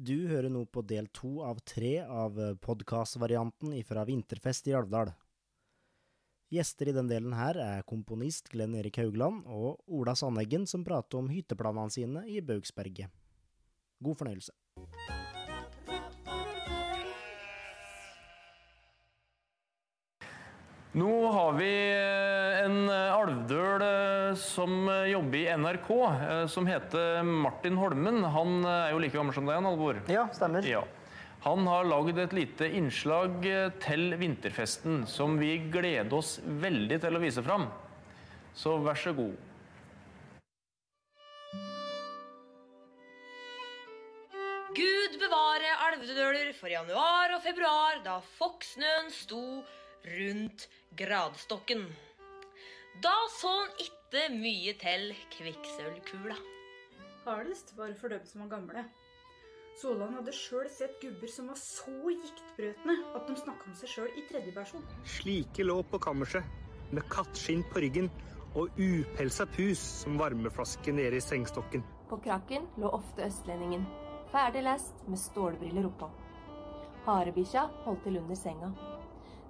Du hører nå på del to av tre av podkastvarianten fra Vinterfest i Alvdal. Gjester i den delen her er komponist Glenn Erik Haugland og Ola Sandeggen, som prater om hytteplanene sine i Baugsberget. God fornøyelse. Nå har vi eh, en alvdøl eh, som jobber i NRK, eh, som heter Martin Holmen. Han er jo like gammel som deg, Alvor. Ja, stemmer. Ja. Han har lagd et lite innslag til vinterfesten som vi gleder oss veldig til å vise fram. Så vær så god. Gud bevare alvedøler for januar og februar, da fokksnøen sto rundt gradstokken. Da så han itte mye til kvikksølvkula. Hardest var for dem som var gamle. Solan hadde sjøl sett gubber som var så giktbrøtne at de snakka om seg sjøl i tredje versjon. Slike lå på kammerset, med kattskinn på ryggen og upelsa pus som varmeflaske nede i sengstokken. På krakken lå ofte østlendingen, ferdig lest med stålbriller oppå. Harebikkja holdt til under senga.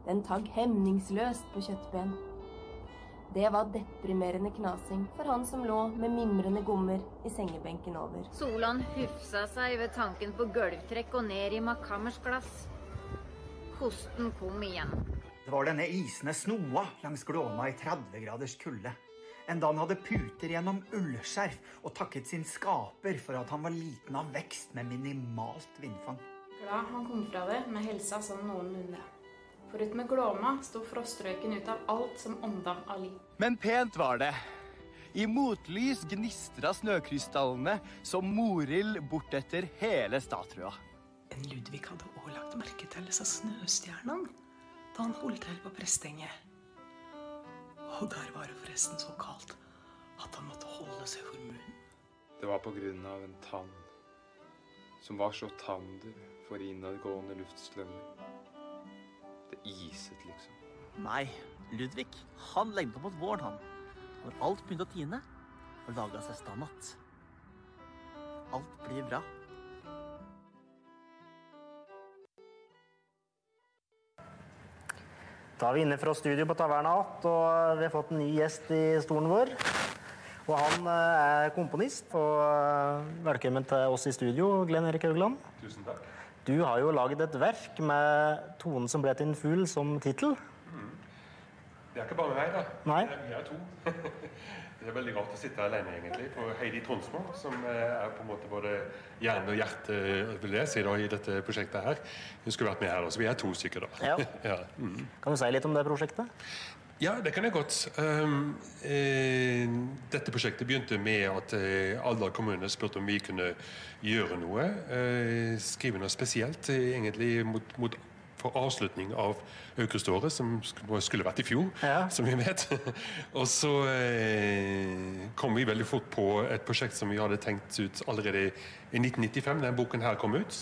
Den tagg hemningsløst på kjøttben. Det var deprimerende knasing for han som lå med mimrende gommer i sengebenken over. Solan hufsa seg ved tanken på gulvtrekk og ned i Makammers glass. Hosten kom igjen. Det var denne isende snoa langs Glåma i 30 graders kulde. Enda han hadde puter gjennom ullskjerf og takket sin skaper for at han var liten av vekst med minimalt vindfang. Glad han kom fra det med helsa sånn noenlunde. For ut med Glåma sto frostrøyken ut av alt som ånda av liv. Men pent var det. I motlys gnistra snøkrystallene som morild bortetter hele statrua. En Ludvig hadde også lagt merke til disse snøstjernene da han holdt til på Prestenget. Og der var det forresten så kaldt at han måtte holde seg for munnen. Det var på grunn av en tann som var så tander for innadgående luftstrømmer. Det iset, liksom. Nei, Ludvig, han lengta mot våren, han. Når alt begynte å tine, og laga seg stand att. Alt blir bra. Da er vi inne fra studio på Taverna att, og vi har fått en ny gjest i stolen vår. Og han eh, er komponist. Og eh, velkommen til oss i studio, Glenn Erik Haugland. Tusen takk. Du har jo laget et verk med 'Tonen som ble til en fugl' som tittel. Mm. Det er ikke bare meg, da. Nei. Vi er to. det er veldig rart å sitte alene, egentlig. For Heidi Tronsmo, som er på en måte både hjerne og hjerte vil jeg si da, i dette prosjektet her, hun skulle vært med her. Så vi er to stykker, da. Ja. ja. Mm. Kan du si litt om det prosjektet? Ja, det kan jeg godt. Um, eh, dette prosjektet begynte med at eh, Alder kommune spurte om vi kunne gjøre noe. Eh, skrive noe spesielt, eh, egentlig mot, mot for avslutning av Auguståret, som skulle vært i fjor, som vi vet. og så eh, kom vi veldig fort på et prosjekt som vi hadde tenkt ut allerede i 1995, da boken her kom ut.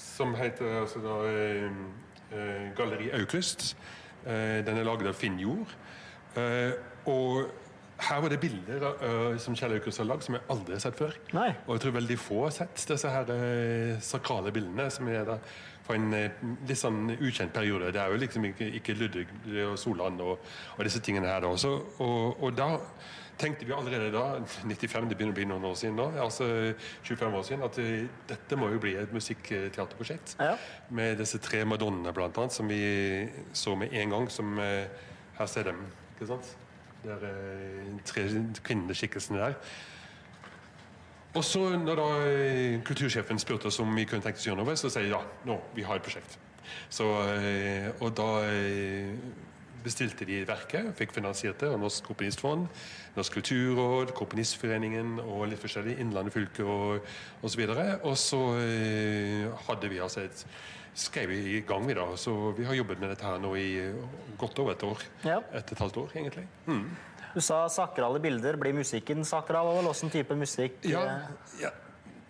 Som heter altså da, eh, Galleri August. Eh, den er laget av Finn Jord. Eh, og her var det bilder eh, som Kjell Aukrust har lagd, som jeg aldri har sett før. Og jeg tror veldig få har sett disse her sakrale bildene, som er da fra en eh, litt sånn ukjent periode. Det er jo liksom ikke, ikke Ludvig og Solan og, og disse tingene her. da. Så, og, og da tenkte vi allerede da, 95, det begynner å bli noen år siden nå, altså 25 år siden, at eh, dette må jo bli et musikkteaterprosjekt. Med disse tre madonnene, blant annet, som vi så med en gang. som eh, Her ser dem, ikke sant? Det er tre kvinneskikkelsene der. Og så når da eh, kultursjefen spurte oss om vi kunne tenke oss å gjøre noe, så sier jeg ja, nå, vi har et prosjekt. Så, eh, og da eh, bestilte de verket, fikk finansiert det av Norsk Komponistfond, Norsk Kulturråd, Komponistforeningen og litt forskjellig, Innlandet fylke og osv. Og, og så hadde vi altså et skrev vi i gang, vi da. Så vi har jobbet med dette her nå i godt over et år. Et og et halvt år, egentlig. Mm. Du sa sakrale bilder. Blir musikken sakral? Eller hvilken type musikk? Ja, eh, ja.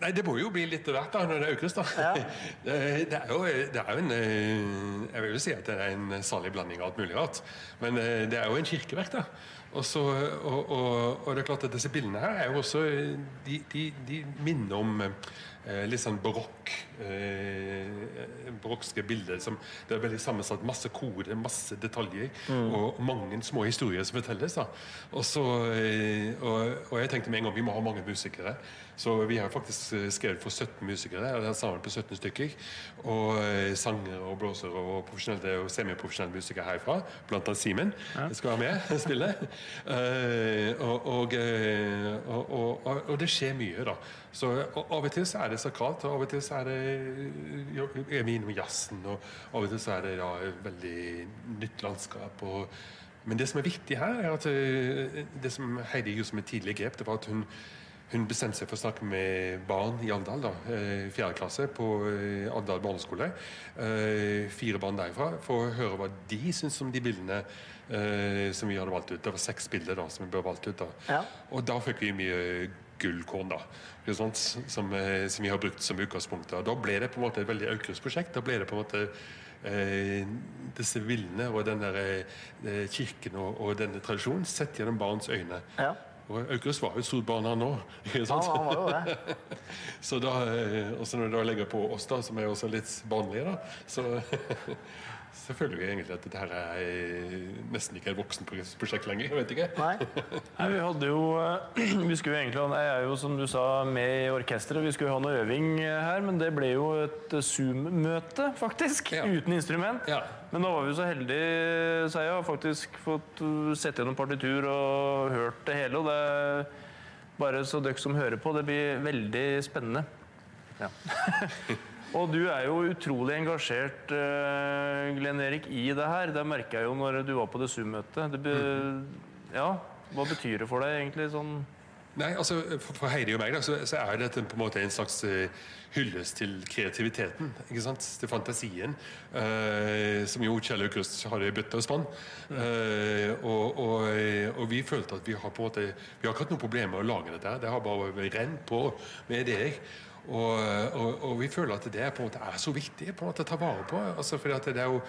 Nei, det må jo bli litt av hvert da, når det økes, da. Det, det, er jo, det er jo en eh, Jeg vil jo si at det er en salig blanding av alt mulig rart. Men eh, det er jo en kirkeverk, da. Også, og, og, og det er klart at disse bildene her er jo også De, de, de minner om eh, litt sånn barokk eh, Barokske bilder. Som, det er veldig sammensatt. Masse kode, masse detaljer Mm. og mange små historier som fortelles. da og, så, eh, og, og jeg tenkte med en gang vi må ha mange musikere. Så vi har faktisk eh, skrevet for 17 musikere. og Det er sammen på 17 stykker. Og eh, sangere og blåsere og profesjonelle og semiprofesjonelle musikere herfra. Blant annet Simen skal være med og spille. Eh, og, og, eh, og, og, og, og det skjer mye, da. Så Av og til så er det sakralt, og av og til så er det er vi innom jazzen. Og av og til så er det da veldig nytt landskap. og men det som er viktig her, er at eh, det som Heidi gjorde som et tidlig grep, det var at hun, hun bestemte seg for å snakke med barn i da, eh, fjerde klasse på Andal barneskole. Eh, Fire barn derfra, for å høre hva de syntes om de bildene eh, som vi hadde valgt ut. Det var seks bilder da, som vi bør valgt ut. da. Ja. Og da fikk vi mye gullkorn, da. sånt. Som, eh, som vi har brukt som utgangspunkt. Da ble det på en måte et veldig Aukrust-prosjekt. Da ble det på en måte eh, disse villene og den der, eh, kirken og, og denne tradisjonen sett gjennom barns øyne. Ja. Og Aukrust var jo barn, han òg. Ja, han var jo det. så da, eh, også når du da legger på oss, da, som er også litt barnlige, da, så, så føler vi egentlig at dette her er nesten ikke et voksenprosjekt lenger. Jeg vet ikke. Nei, vi hadde jo eh, Vi skulle jo egentlig Jeg er jo, som du sa, med i orkesteret. Vi skulle jo ha noe øving eh, her, men det ble jo et eh, Zoom-møte, faktisk. Uten instrument. Men da var vi så heldige, så jeg har faktisk fått sett gjennom partitur og hørt det hele. Og det er bare så dere som hører på, det blir veldig spennende. Ja. Og du er jo utrolig engasjert, eh, Glenn Erik, i det her. Det merka jeg jo når du var på det Zoom-møtet. Ja, hva betyr det for deg egentlig sånn Nei, altså For Heidi og meg da, så, så er dette på en måte en slags eh, hyllest til kreativiteten. ikke sant? Til fantasien. Uh, som jo Kjell Aukrust har i bøtte og spann. Uh, og, og, og vi følte at vi har på en måte Vi har ikke hatt noe problem med å lage dette. Det har bare rent på med ideer. Og, og, og vi føler at det på en måte er så viktig på en måte å ta vare på. Altså fordi at Det er jo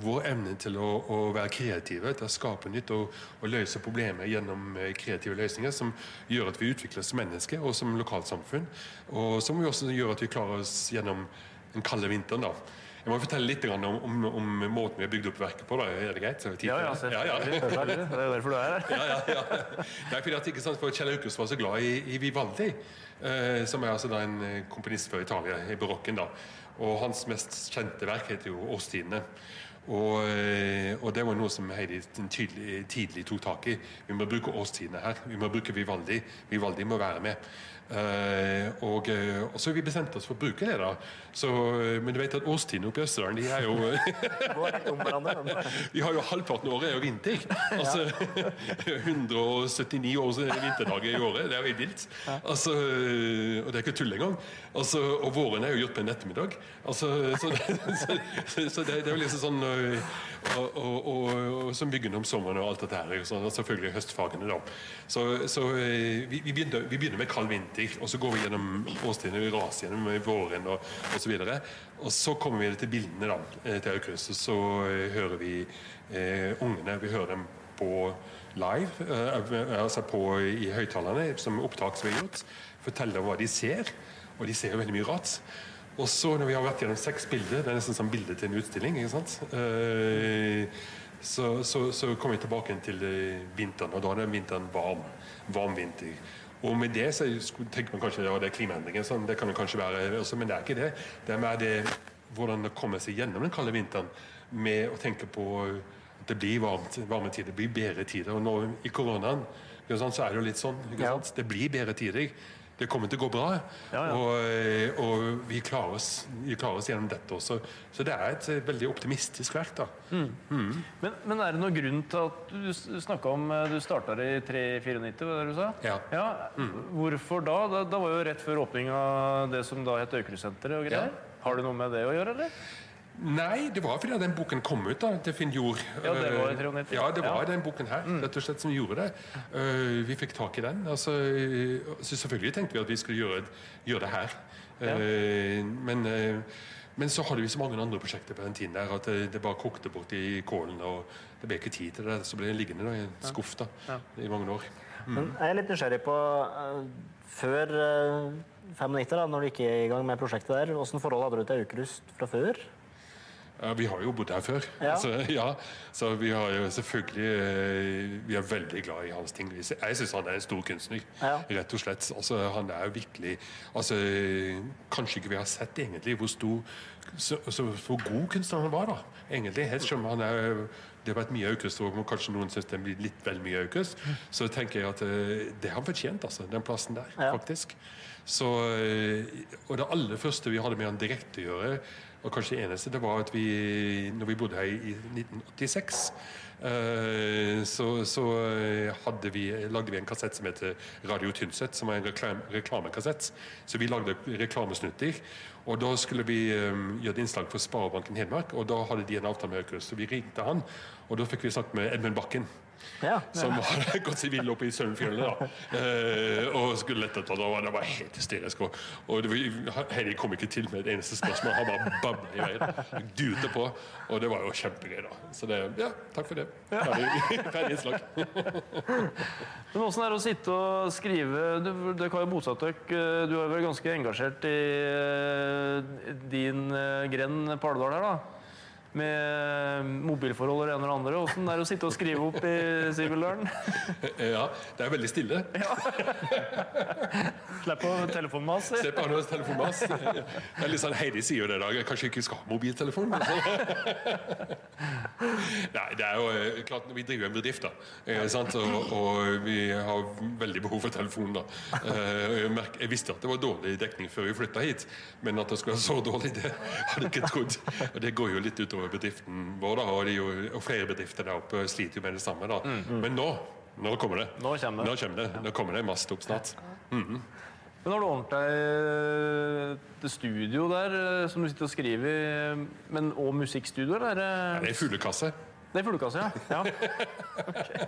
vår evne til å, å være kreative, til å skape nytt og, og løse problemer gjennom eh, kreative løsninger som gjør at vi utvikler oss som mennesker og som lokalsamfunn. Og som også gjør at vi klarer oss gjennom den kalde vinteren. da. Jeg må fortelle litt om, om, om måten vi har bygd opp verket på. da. Er det greit? Så har vi Ja, ja, det? er derfor du er her. Ja, ja, ja. Det er fordi at ikke sant, for Kjell Aukrust var så glad i, i Vivaldi, som er altså da en eh, komponist fra Italia, i barokken. da. Og hans mest kjente verk heter jo 'Årstidene'. Og, eh, og det var noe som Heidi tydelig, tidlig tok tak i. Vi må bruke årstidene her. Vi må bruke Vivaldi. Vivaldi må være med. Uh, og, eh, og så vi bestemt oss for å bruke det. da så, Men du vet at årstidene oppe i Østerdalen de er jo Vi har jo halvparten av året er jo vinter. Altså 179 års vinterdager i året. Det er jo vilt. Altså, og det er ikke tull engang. Altså, og våren er jo gjort på en ettermiddag. Altså, så, så, så, det, det er jo liksom sånn og, og, og, og som bygger om sommeren og alt dette her. Sånn, og selvfølgelig høstfagene, da. Så, så øh, vi, vi, begynner, vi begynner med kald vinter, og så går vi gjennom årstidene. Vi raser gjennom våren og osv. Og, så kommer vi til bildene da, eh, til Aukrust, og så øh, hører vi eh, ungene. Vi hører dem på live, eh, altså på, i høyttalerne, som opptak som er gjort. Forteller hva de ser. Og de ser jo veldig mye rart. Og så når vi har vært gjennom seks bilder, det er nesten som bilde til en utstilling, ikke sant? Eh, så, så, så kommer vi tilbake til eh, vinteren, og da er den vinteren varm. Varm vinter. Og med det så tenker man kanskje ja, det er klimaendringer, sånn, det kan det kanskje være også, men det er ikke det. Det er mer det hvordan det kommer seg gjennom den kalde vinteren med å tenke på at det blir varmt, varme tider, det blir bedre tider. Og nå i koronaen så er det jo litt sånn. Ikke sant? Det blir bedre tider. Det kommer til å gå bra. Og, ja. og vi, klarer oss, vi klarer oss gjennom dette også. Så det er et eh, veldig optimistisk verk. da. Mm. Men, men er det noen grunn til at du snakka om eh, Du starta i 394, var det du sa? Ja. Hvorfor da? da? Da var jo rett før åpning av det som da het Aukrustsenteret og greier. Har det noe med det å gjøre, eller? Nei, det var fordi den boken kom ut da, til Finn Jord. Ja, det var 93. Ja, det var Ja. den boken her rett og slett som gjorde det. Uh, vi fikk tak i den. Altså, eh, så selvfølgelig tenkte vi at vi skulle gjøre, gjøre det her. Ja. Eh, men, uh, Men så hadde vi så mange andre prosjekter på den tiden der at det, det bare kokte bort i kålen. Og det ble ikke tid til det. Så ble det liggende da, i en skuff da, i mange år. Mm. Men jeg er litt nysgjerrig på Før uh, 95, da når du gikk i gang med prosjektet der, hvordan forhold hadde du til Aukrust fra før? Ja, vi har jo bodd her før. Ja. Så, ja, så vi har jo selvfølgelig eh, Vi er veldig glad i hans ting. Jeg syns han er en stor kunstner, ja. rett og slett. Altså, han er virkelig altså, Kanskje ikke vi har sett egentlig hvor stor så, så, hvor god kunstner han var, da. Egentlig, helt som han er det har vært mye Aukrust, og kanskje noen syns det blir litt vel mye Aukrust. Så tenker jeg at eh, det har han fortjent, altså, den plassen der, ja. faktisk. Så, eh, og det aller første vi hadde med han direkte å gjøre, og kanskje det eneste, det var at vi når vi bodde her i 1986 eh, så, så hadde vi, lagde vi en kassett som heter Radio Tynset, som er en reklam, reklamekassett. Så vi lagde reklamesnutter. Og Da skulle vi um, gjøre et innslag for Sparebanken Hedmark, og da hadde de en avtale med Aukrust. Så vi ringte han, og da fikk vi snakket med Edmund Bakken. Ja. Som hadde gått seg vill oppe i Sølvfjellet eh, og skulle lette etter ham. Det var helt hysterisk. Og, og Heidi kom ikke til med et eneste spørsmål. Han bare babla i vei. Dute på. Og det var jo kjempegøy, da. Så det, ja, takk for det. Ferdig innslag. Men åssen er det å sitte og skrive Du, dere har jo bosatt dere. Du er vel ganske engasjert i eh, din eh, grend Pardal her, da? Med mobilforhold og det ene og det andre. Åssen er det å sitte og skrive opp i Sibeldalen? Ja, det er veldig stille. Ja. Slipp å telefonmas. Slipp å ha telefonmas. Det er litt sånn Heidi sier jo det i dag. Kanskje ikke skal ha mobiltelefon? Nei, det er jo eh, klart Vi driver en bedrift, da. Og, og, vi har veldig behov for telefon. da. Eh, jeg, jeg visste at det var dårlig dekning før vi flytta hit, men at det skulle være så dårlig, det hadde jeg ikke trodd. Og det går jo litt utover bedriften vår, da, og, jo, og, flere bedrifter der oppe sliter jo med det samme. da. Mm. Men nå nå kommer det. Nå kommer det. Nå, kommer det. nå kommer det mast opp snart. Mm Men har du ordnet deg et studio der eh, som du sitter og skriver men og musikkstudio? Eller? Ja, det er fuglekasse. Det er fuglekasse, ja. Ja. okay.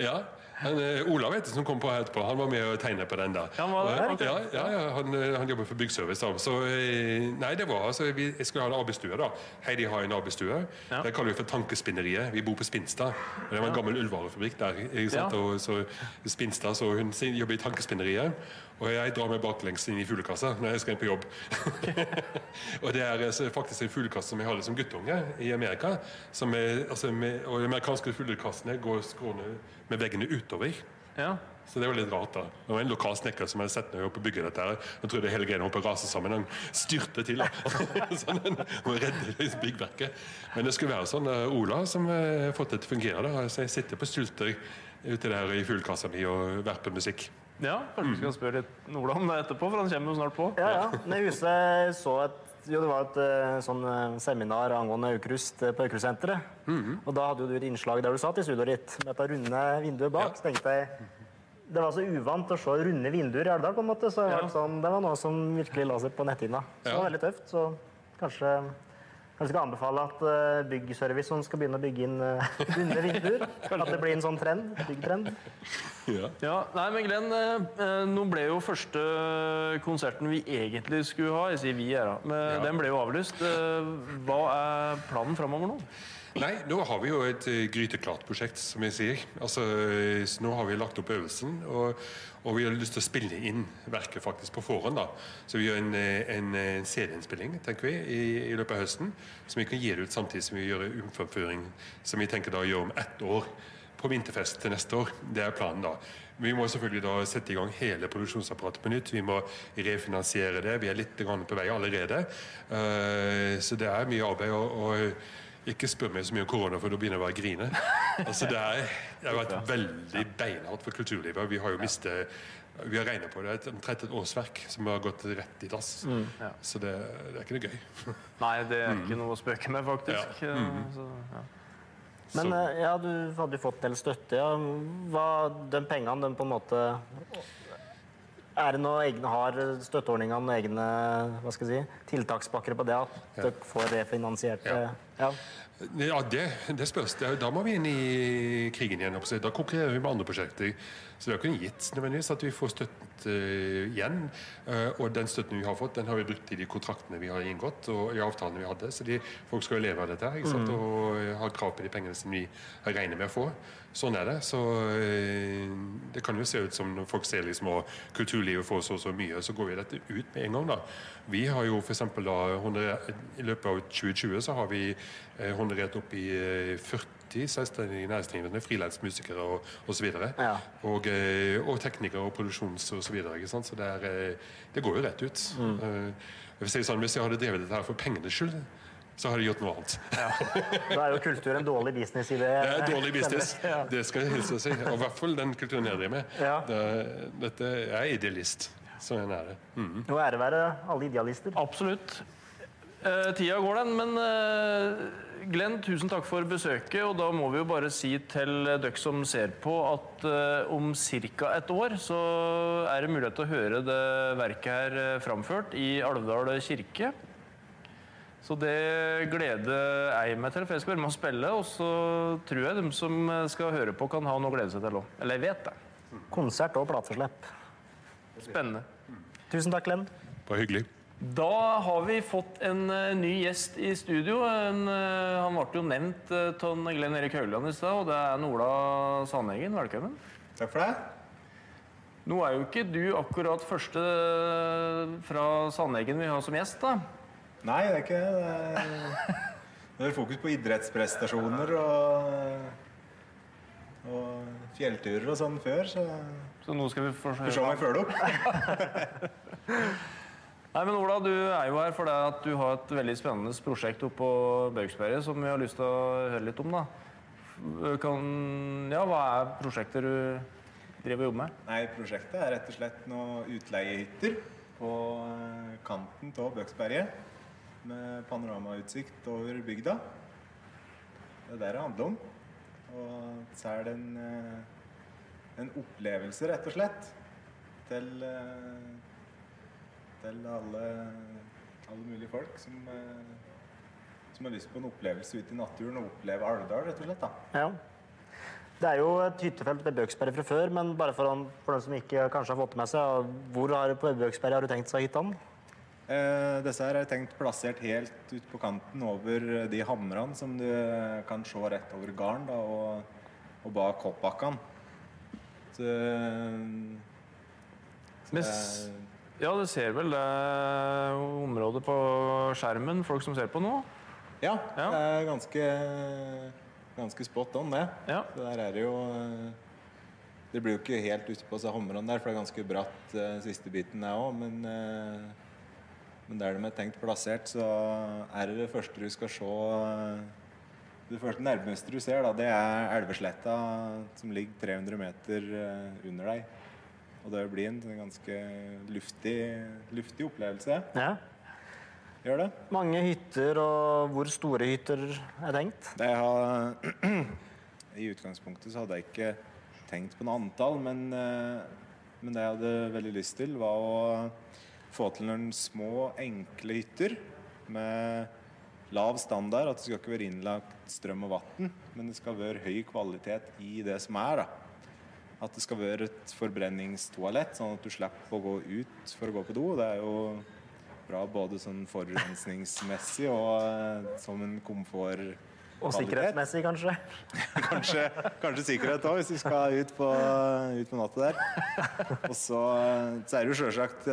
ja. Han, eh, Olav vet du, som kom på etterpå, han var med å tegne på den. da. Ja, han, okay. ja, ja, han, eh, han, jobber for Byggservice. da. Så, eh, nei, det var altså, vi, Jeg skulle ha en arbeidsstue. da. Heidi har en arbeidsstue. Ja. Det kaller vi for Tankespinneriet. Vi bor på Spinstad. Det var en gammel ullvarefabrikk der. ikke sant? Og så Spinstad, så Hun jobber i Tankespinneriet. Og jeg drar meg baklengs inn i fuglekassa når jeg skal inn på jobb. og det er altså, faktisk en fuglekasse som jeg hadde som guttunge i Amerika. Som er, altså, med, og De amerikanske fuglekassene går skråne med veggene utover. Ja. Så det var litt rart. da. Det var en lokal snekker som hadde sett meg oppe og bygge dette. her. Jeg trodde hele greia holdt på å rase sammen. Han styrte til. da. sånn, og redde byggverket. Men det skulle være sånn. Uh, Ola som har uh, fått det til å fungere. da. Så jeg sitter på stulter ute der i fuglekassa mi og verper musikk. Ja, kanskje vi skal spørre litt Ola om det etterpå, for han kommer jo snart på. Ja, ja. Når huset så et jo, det var et uh, sånn uh, seminar angående Aukrust uh, på Aukrustsenteret. Mm -hmm. Og da hadde jo du et innslag der du satt i studioet ditt med dette runde vinduet bak. Ja. Så tenkte jeg det var så uvant å se runde vinduer i Elvdal. på en måte. Så ja. sånn, det var noe som virkelig la seg på netthinna. Så det var veldig tøft. Så kanskje Kanskje skal anbefale at uh, Byggservice skal begynne å bygge inn uh, runde vinduer. At det blir en sånn trend. Byggtrend. Ja. ja. Nei, men Glenn, uh, nå ble jo første konserten vi egentlig skulle ha, jeg sier vi her, men ja. den ble jo avlyst. hva er planen framover nå? Nei, nå har vi jo et gryteklart prosjekt, som jeg sier. Altså, nå har vi lagt opp øvelsen. og og vi har lyst til å spille inn verket faktisk på forhånd. da. Så vi gjør en, en, en CD-innspilling tenker vi, i, i, løpet av høsten, som vi kan gi det ut samtidig som vi gjør en omføring som vi tenker da å gjøre om ett år. På vinterfest til neste år. Det er planen da. Vi må selvfølgelig da sette i gang hele produksjonsapparatet på nytt. Vi må refinansiere det. Vi er litt på vei allerede. Så det er mye arbeid. og ikke spør meg så mye om korona, for da begynner jeg bare å grine. Altså, det, er, det har vært veldig beinhardt for kulturlivet. Vi har jo mistet vi har regna på det. Et omtrent et årsverk som har gått rett i dass. Mm, ja. Så det, det, er ikke noe gøy. Nei, det er mm. ikke noe å spøke med, faktisk. Ja. Mm. Så, ja. Men eh, ja, du hadde jo fått del støtte. Ja. Hva, de pengene, den på en måte er det noe egne, Har støtteordningene egne hva skal jeg si, tiltakspakker på det? At ja. dere får refinansiert ja. Ja. Ja, det, det spørs. Da må vi inn i krigen igjen. Da konkurrerer vi med andre prosjekter. Så det er ikke gitt nødvendigvis at vi får støttet uh, igjen. Uh, og den støtten vi har fått, den har vi brukt i de kontraktene vi har inngått og i avtalene vi hadde. Så de, folk skal jo leve av dette sant? Mm. og har ha krav på de pengene som vi regner med å få. Sånn er det. Så det kan jo se ut som når folk ser liksom at kulturlivet får så og så mye, så går vi dette ut med en gang. da. Vi har jo f.eks. i løpet av 2020 så har vi honorert opp i 40 80 selvstendig næringsdrivende, frilansmusikere og osv. Og, ja. og, eh, og teknikere og produksjons osv. Så, videre, så, så det, er, eh, det, går jo rett ut. Mm. Hvis, jeg, sånn, hvis jeg hadde drevet dette her for pengenes skyld så har de gjort noe annet. Ja. Da er jo kultur en dårlig business i det. Det er dårlig business, ja. det skal jeg hilse å si. Og i hvert fall den kulturen jeg driver med. Ja. Det, dette er idealist. Sånn er det. Mm. Og ære være alle idealister. Absolutt. Uh, tida går, den, men uh, Glenn, tusen takk for besøket. og Da må vi jo bare si til dere som ser på, at uh, om ca. et år så er det mulighet til å høre det verket her framført i Alvdal kirke. Så det gleder jeg meg til, for jeg skal være med å spille. Og så tror jeg de som skal høre på, kan ha noe å glede seg til òg. Eller jeg vet det. Konsert og plateslipp. Spennende. Tusen takk, Glenn. Bare hyggelig. Da har vi fått en uh, ny gjest i studio. En, uh, han ble jo nevnt av uh, Glenn Erik Haugland i stad, og det er Ola Sandeggen. Velkommen. Takk for det. Nå er jo ikke du akkurat første fra Sandeggen vi har som gjest, da? Nei, det er ikke det. Det er fokus på idrettsprestasjoner og, og fjellturer og sånn før, så Så nå skal vi få se om jeg følger opp. Nei, men Ola, du er jo her fordi at du har et veldig spennende prosjekt oppe på Baugsberget som vi har lyst til å høre litt om. da. Kan, ja, Hva er prosjektet du driver og jobber med? Nei, Prosjektet er rett og slett noen utleiehytter på eh, kanten av Bøksberget. Med panoramautsikt over bygda. Det er det det handler om. Og så er det en, eh, en opplevelse, rett og slett, til eh, til alle, alle mulige folk som, eh, som, har lyst på en opplevelse ute i naturen og oppleve Alvdal, rett og slett. da. Ja. Det er jo et hyttefelt ved Bøksberget fra før, men bare for, for den som ikke kanskje har fått med seg, hvor har, på Bøksberget har du tenkt seg hyttene? Eh, disse her er tenkt plassert helt ut på kanten over de hamrene som du kan se rett over garn da, og, og bak hoppbakkene. Så, så ja, du ser vel det området på skjermen, folk som ser på nå? Ja, ja. det er ganske, ganske spot on, det. Ja. Der er det jo Det blir jo ikke helt ute på seg hamrene der, for det er ganske bratt uh, siste biten der òg. Men, uh, men der de er tenkt plassert, så er det det første du skal se Det første nærmeste du ser, da, det er Elvesletta, som ligger 300 meter under deg. Og det blir en ganske luftig, luftig opplevelse. Ja. Gjør det. Mange hytter, og hvor store hytter er tenkt? Det har, I utgangspunktet så hadde jeg ikke tenkt på noe antall, men, eh, men, det jeg hadde veldig lyst til, var å få til noen små, enkle hytter med lav standard. At det skal ikke være innlagt strøm og vann, men det skal være høy kvalitet i det som er. da. At det skal være et forbrenningstoalett, sånn at du slipper å gå ut for å gå på do. Det er jo bra både sånn forurensningsmessig og uh, som en komfort. Og sikkerhetsmessig, kanskje? kanskje, kanskje sikkerhet òg, hvis du skal ut på, ut på natta der. Og så, så, er det jo sjølsagt,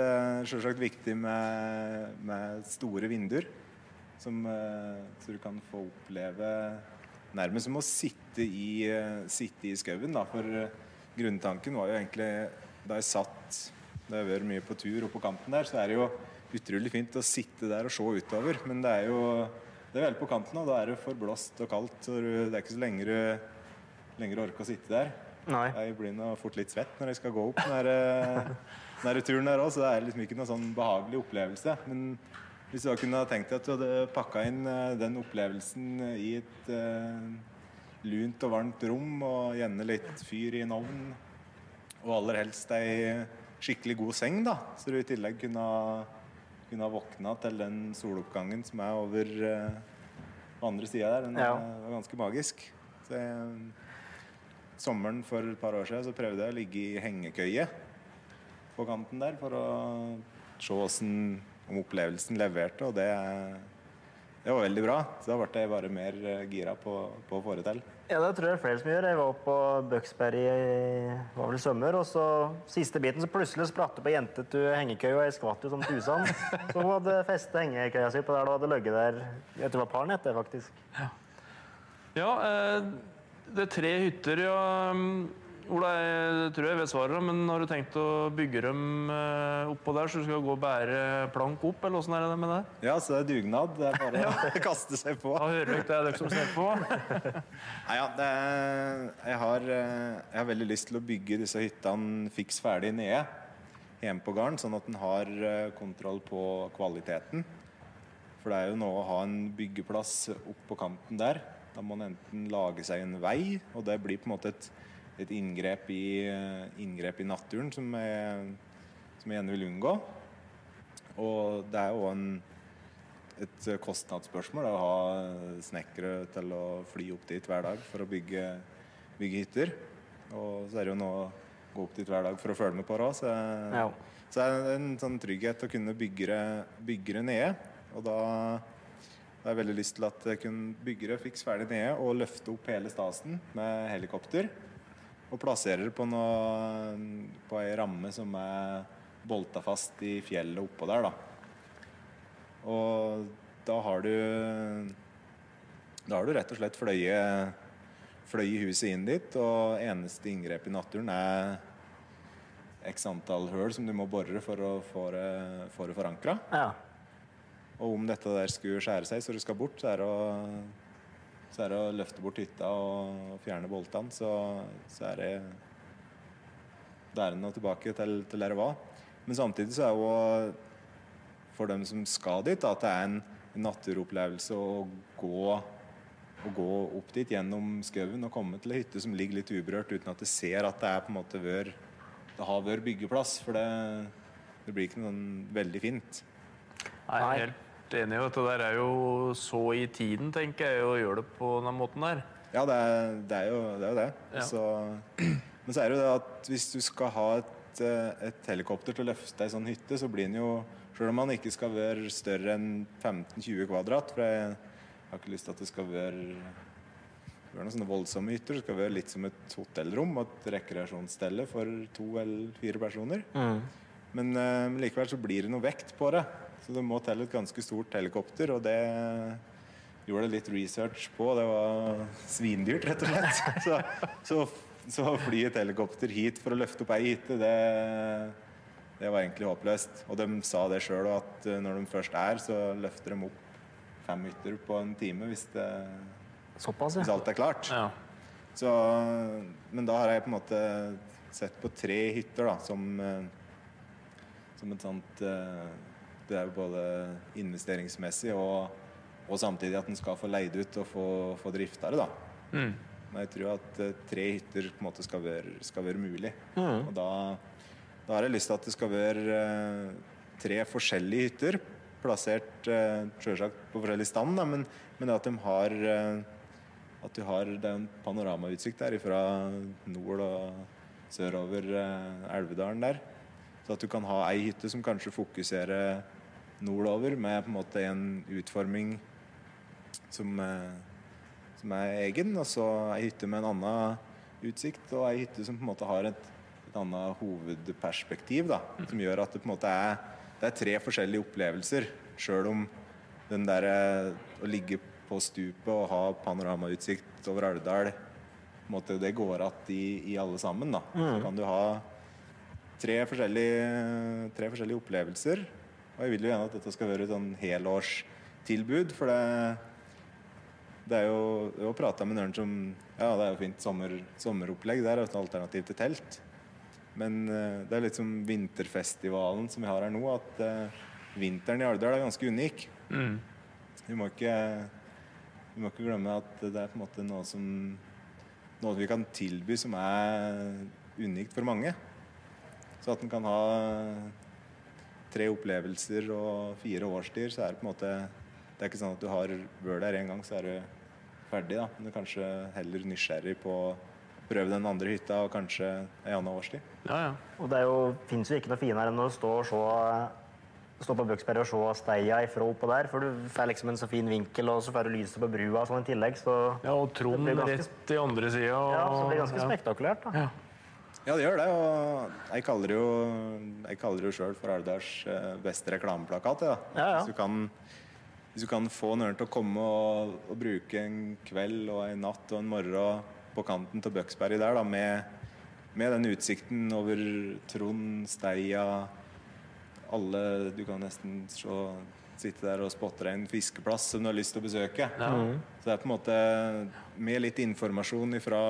sjølsagt viktig med, med, store vinduer. Som, så du kan få oppleve nærmest som å sitte i, sitte i skauen. For grunntanken var jo egentlig Da jeg satt Da jeg har vært mye på tur og på kanten der, så er det jo utrolig fint å sitte der og se utover. Men det er jo det er veldig på kanten, og da er det for blåst og kaldt. Så det er ikke så lenge du, lenge du orker å sitte der. Nei. Jeg blir nå fort litt svett når jeg skal gå opp denne turen der òg, så det er liksom ikke noen sånn behagelig opplevelse. Men hvis du kunne tenkt deg at du hadde pakka inn eh, den opplevelsen i et uh, lunt og varmt rom og gjerne litt fyr i en ovn. Og aller helst ei skikkelig god seng, da, så du i tillegg kunne, kunne ha våkna til den soloppgangen som er over, uh, andre sida der. Den ja. var ganske magisk. Så jeg, sommeren for et par år siden så prøvde jeg å ligge i hengekøye på kanten der for å se hvordan, om opplevelsen leverte, og det, det var veldig bra. Så da ble jeg bare mer eh, gira på, på å få det til. Ja, det tror jeg flere som gjør. Jeg var på Bøksberg i var vel sommer, og så siste biten så plutselig spratt det på jente til hengekøye, og jeg skvatt jo som tusen. Så hun hadde festet hengekøya si på der og hadde ligget der jeg tror det var par netter, faktisk. Ja, ja eh, det er tre hytter, ja. Ola, jeg tror jeg vet svaret, men har du tenkt å bygge dem eh, oppå der, så du skal gå og bære plank opp, eller åssen er det med det? Ja, så det er dugnad. Det er bare ja. å kaste seg på. Da hører dere det er dere som ser på. Nei, ja, er, jeg, har, eh, jeg, har, veldig lyst til å bygge disse hyttene fiks ferdig nede hjemme på gården, sånn at en har eh, kontroll på kvaliteten. For det er jo noe å ha en byggeplass oppå på kanten der. Da må en enten lage seg en vei, og det blir på en måte et et inngrep i, inngrep i naturen som jeg, som jeg gjerne vil unngå. Og det er jo en, et kostnadsspørsmål å ha snekkere til å fly opp dit hver dag for å bygge, bygge hytter. Og så er det jo nå å gå opp dit hver dag for å følge med på det òg. Så, ja. så er det en sånn trygghet å kunne bygge det, bygge det nede. Og da har jeg veldig lyst til at jeg kunne bygge det fiks ferdig nede og løfte opp hele stasen med helikopter og plasserer det på, noe, på ei ramme som er bolta fast i fjellet oppå der. da. Og da har du Da har du rett og slett fløyet fløy huset inn dit, og eneste inngrep i naturen er x antall høl som du må bore for å få det, det forankra. Ja. Og om dette der skulle skjære seg så det skal bort, så er det å så er det å løfte bort hytta og fjerne boltene, så, så er det der og tilbake til, til der det var. Men samtidig så er det jo for dem som skal dit, at det er en, en naturopplevelse å gå, å gå opp dit gjennom skauen og komme til ei hytte som ligger litt uberørt, uten at du ser at det er på en måte vør, det har vært byggeplass. For det, det blir ikke noe veldig fint. Nei, helt enig i at det der er jo så i tiden, tenker jeg, å gjøre det på den måten der. Ja, det er, det er, jo, det er jo det. Ja. Så, men så er det jo det at hvis du skal ha et, eh, et helikopter til å løfte ei sånn hytte, så blir den jo Selv om man ikke skal være større enn 15-20 kvadrat, for jeg har ikke lyst til at det skal være være noen sånne voldsomme hytter. Det skal være litt som et hotellrom og et rekreasjonsstelle for to eller fire personer. Mm. Men uh, likevel så blir det noe vekt på det. Så det må til et ganske stort helikopter, og det gjorde det litt research på. Det var svindyrt, rett og slett. Så, så, så å fly et helikopter hit for å løfte opp ei hytte, det, det var egentlig håpløst. Og de sa det sjøl, at eh, når de først er, så løfter de opp fem hytter på en time hvis, det, Såpass, ja. hvis alt er klart. Ja. Så, men da har jeg på en måte sett på tre hytter da, som, eh, som et sånt uh, det er jo både investeringsmessig og, og samtidig at en skal få leid ut og få, få drifta det. da. Mm. Men jeg tror at uh, tre hytter på en måte skal være, skal være mulig. Mm. Og da, da, har jeg lyst til at det skal være uh, tre forskjellige hytter. Plassert uh, selvsagt på forskjellig stand, da, men, men, at de har at du har Det er en panoramautsikt der fra nord og sørover Elvedalen der. Så at du kan ha ei hytte som kanskje fokuserer nordover med på en måte en utforming som, eh, som er egen, og så ei hytte med en annen utsikt, og ei hytte som på en måte har et, et annet hovedperspektiv, da, som gjør at det på en måte er, det er tre forskjellige opplevelser, sjøl om den der å ligge på stupet og ha panoramautsikt over Alvdal det går att i, i, alle sammen. da. Mm. Så kan du ha tre forskjellige, tre forskjellige opplevelser og jeg vil jo gjerne at dette skal være et sånn helårstilbud, for det, det er jo Jeg har prata med noen som Ja, det er jo fint sommer, sommeropplegg. Det er jo et alternativ til telt. Men uh, det er litt som vinterfestivalen som vi har her nå, at uh, vinteren i Alvdal er ganske unik. Mm. Vi, må ikke, vi må ikke glemme at det er på en måte noe som Noe vi kan tilby som er unikt for mange. Så at en kan ha tre opplevelser og fire årstider, så er det på en måte det er ikke sånn at du har vært der en gang, så er du ferdig. da. Men du er kanskje heller nysgjerrig på å prøve den andre hytta og kanskje ei anna årstid. Ja, ja. Og det jo, fins jo ikke noe finere enn å stå og se stå på Bøksberg og se steia ifra oppå der, for du får liksom en så fin vinkel, og så får du lyset på brua sånn i tillegg, så Ja, og Trond det ganske- rett i andre sida. Ja, så det blir ganske spektakulært, da. Ja, det gjør det. Og jeg kaller det jo, jeg kaller det jo sjøl for Alvdals eh, beste reklameplakat. Ja. Ja, ja. Hvis, du kan, hvis du kan få noen til å komme og, og bruke en kveld og en natt og en morgen på kanten til Bøksberget der, da, med, med den utsikten over Trond, Steia Alle Du kan nesten se, sitte der og spotte deg en fiskeplass som du har lyst til å besøke. Ja. Mhm. Så det er på en måte Med litt informasjon fra,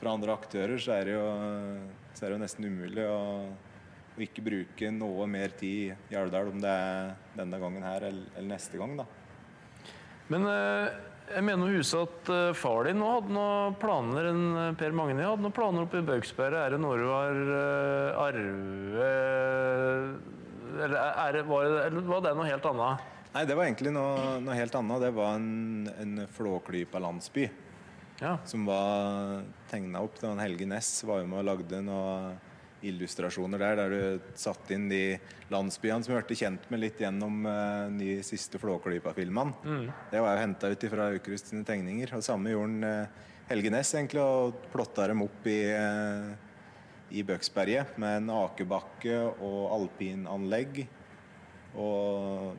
fra andre aktører, så er det jo, er det jo nesten umulig å, å ikke bruke noe mer tid i Alvdal, om det er denne gangen her eller, eller neste gang, da. Men eh, jeg mener å huske at eh, far din nå hadde noen planer en, eh, Per Magni hadde noen planer oppe i Baugsberget. Er det noe du har arve... Eller er det, var, det, eller var det noe helt annet? Nei, det var egentlig noe, noe helt annet. Det var en, en Flåklypa landsby som var tegna opp. Det var en Helge Næss var jo med og lagde noen illustrasjoner der, der du satte inn de landsbyene som vi ble kjent med litt gjennom uh, de siste Flåklypa-filmene. Mm. Det var jo henta ut fra Aukrust sine tegninger. Og samme gjorde eh, Helge Næss egentlig, og plotta dem opp i, uh, i Bøksberget med en akebakke og alpinanlegg. Og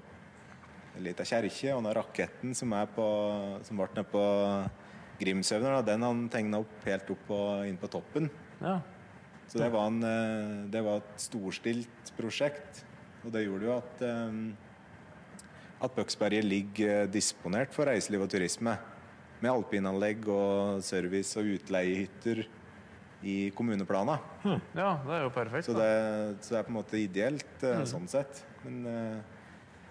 en liten kjerke og den raketten som, er på, som ble nede på Grimshøvner, da, den han tegna opp helt opp på, inn på toppen. Ja. Så det var, en, eh, det var et storstilt prosjekt. Og det gjorde jo at, eh, at Bøksberget ligger eh, disponert for reiseliv og turisme. Med alpinanlegg og service og utleiehytter i kommuneplana. Ja, det er jo perfekt. Så det, så det er på en måte ideelt Mm. sånn sett. Men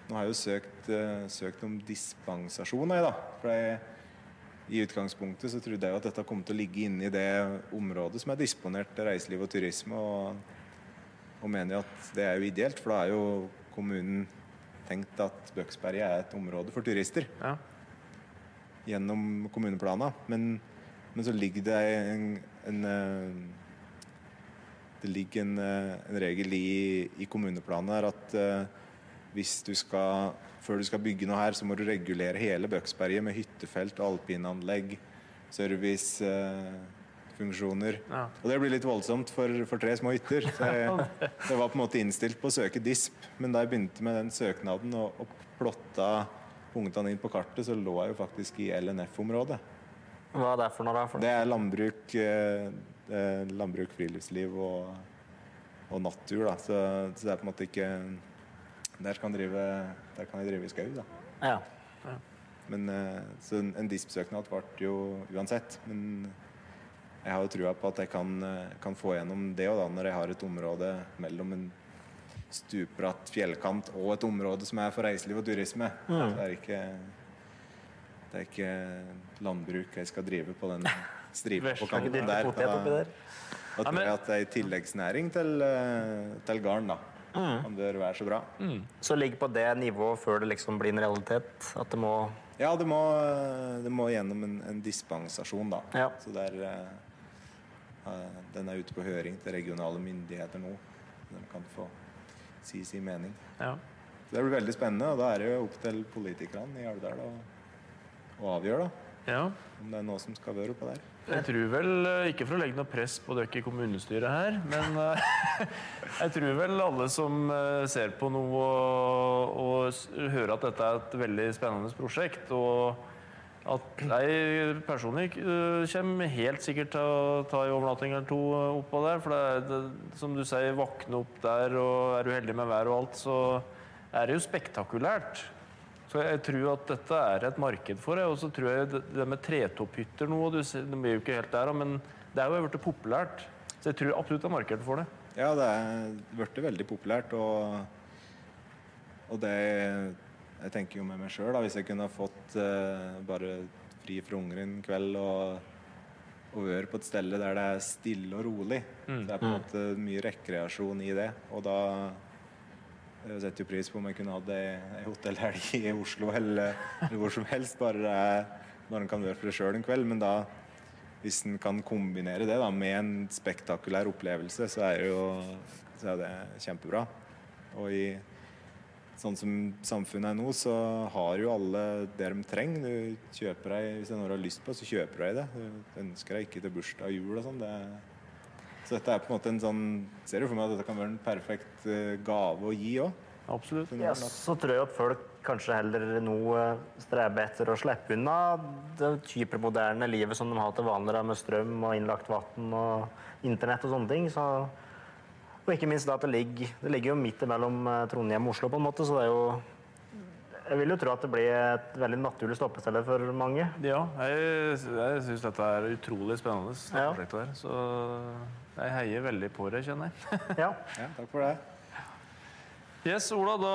nå har jeg jo søkt, søkt om dispensasjon, jeg, da. For jeg, i utgangspunktet så trodde jeg jo at dette kom til å ligge inne i det området som er disponert til reiseliv og turisme, og, og mener jo at det er jo ideelt, for da er jo kommunen tenkt at Bøksberget er et område for turister. Gjennom kommuneplana. Men, men så ligger det en, en eh, det ligger en, eh, en regel i, i kommuneplanen her at eh, hvis du skal før du skal bygge noe her, så må du regulere hele Bøksberget med hyttefelt, alpinanlegg, servicefunksjoner. Ja. Og det blir litt voldsomt for, for tre små hytter. Så jeg, jeg var på en måte innstilt på å søke DISP, men da jeg begynte med den søknaden og, og plotta punktene inn på kartet, så lå jeg jo faktisk i LNF-området. Hva er det for noe? For Det er landbruk, eh, eh, landbruk friluftsliv og, og natur, da. Så, så det er på en måte ikke Der kan, drive, der kan jeg drive i skau, da. Ja. Men, eh, så en, en DISP-søknad ble jo uansett. Men jeg har jo trua på at jeg kan, eh, kan få gjennom det òg, når jeg har et område mellom en stupbratt fjellkant og et område som er for reiseliv og turisme. Mm. Det er ikke det er ikke landbruk jeg skal drive på den stripa på kanten der. Der. Da tror jeg at det er tilleggsnæring til, eh, til garn, da. Mm. Han bør være så bra. Så ligge på det nivået før det liksom blir en realitet? At det må Ja, det må, det må gjennom en, en dispensasjon, da. Ja. Så der, eh, eh, den er ute på høring til regionale myndigheter nå. De kan få si sin mening. Ja. Så det blir veldig spennende, og da er det jo opp til politikerne i Alvdal å avgjøre da, Ja. om det er noe som skal være oppå der. Jeg tror vel, eh, ikke for å legge noe press på dere i kommunestyret her, men eh, jeg tror vel alle som eh, ser på noe og, og hører at dette er et veldig spennende prosjekt, og at jeg personlig kommer helt sikkert til å ta en overnatting eller to oppå der, for det er, det, som du sier, våkne opp der, og er du heldig med vær og alt, så er det jo spektakulært. Så jeg tror at dette er et marked for det. Og så tror jeg det, det med tretopphytter nå, du, Det de er jo ikke helt der, men det er jo blitt populært. Så jeg tror absolutt det er marked for det. Ja, det er blitt veldig populært, og, og det Jeg tenker jo med meg sjøl, hvis jeg kunne fått uh, bare fri fra unger en kveld og, og være på et sted der det er stille og rolig. Mm. Det er på en måte mye rekreasjon i det. Og da, Jeg setter jo pris på om jeg kunne hatt ei hotellhelg i Oslo eller, eller, hvor som helst, bare, når en kan være for det sjøl en kveld. Men da, hvis en kan kombinere det da, med en spektakulær opplevelse, så er, jo, så er det kjempebra. Og i sånn som samfunnet er nå, så har jo alle det de trenger. Du kjøper deg, Hvis du har lyst på, så kjøper du deg det. Du ønsker deg ikke til bursdag og jul og sånn. Så dette er på en måte en sånn Ser du for meg at dette kan være en perfekt uh, gave å gi òg? Absolutt. Ja, så tror jeg at folk kanskje heller nå eh, streber etter å slippe unna det hypermoderne livet som de har til vanlig, med strøm og innlagt vann og internett og sånne ting. Så og ikke minst da at det ligger, det ligger jo midt mellom eh, Trondheim og Oslo, på en måte, så det er jo jeg vil jo tro at det blir et veldig naturlig stoppested for mange. Ja, jeg, jeg syns dette er utrolig spennende. Ja. Der, så jeg heier veldig på det, kjenner jeg. ja. ja, takk for det. Yes, Ola, da,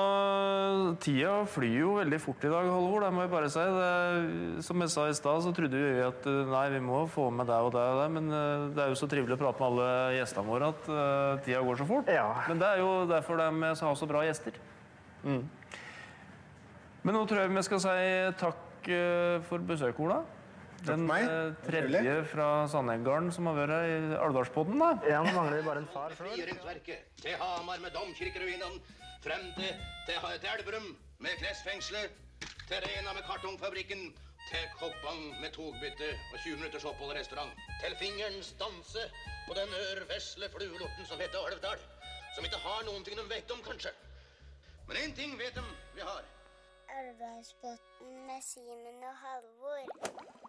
Tida flyr jo veldig fort i dag, Halvor. Det må jeg bare si. Det, som jeg sa i stad, så trodde vi at nei, vi må få med deg og deg og deg, men eh, det er jo så trivelig å prate med alle gjestene våre at uh, tida går så fort. Ja. Men det er jo derfor de har så bra gjester. Mm. Men nå tror jeg vi skal si takk uh, for besøket, Ola. Den uh, tredje fra Sandhenggarden som har vært her i Alvdalspodden, da. Ja, nå mangler vi bare en far sjøl. Til Hamar med domkirkeruinene frem til, til, til Elverum med klesfengselet, til Rena med kartongfabrikken, til Koppang med togbytte og 20 minutters opphold i restaurant. Til fingerens danse på den ørvesle fluelorten som heter Alvdal. Som ikke har noen ting de vet om, kanskje. Men én ting vet de vi har. Alvdalsbotn med Simen og Halvor.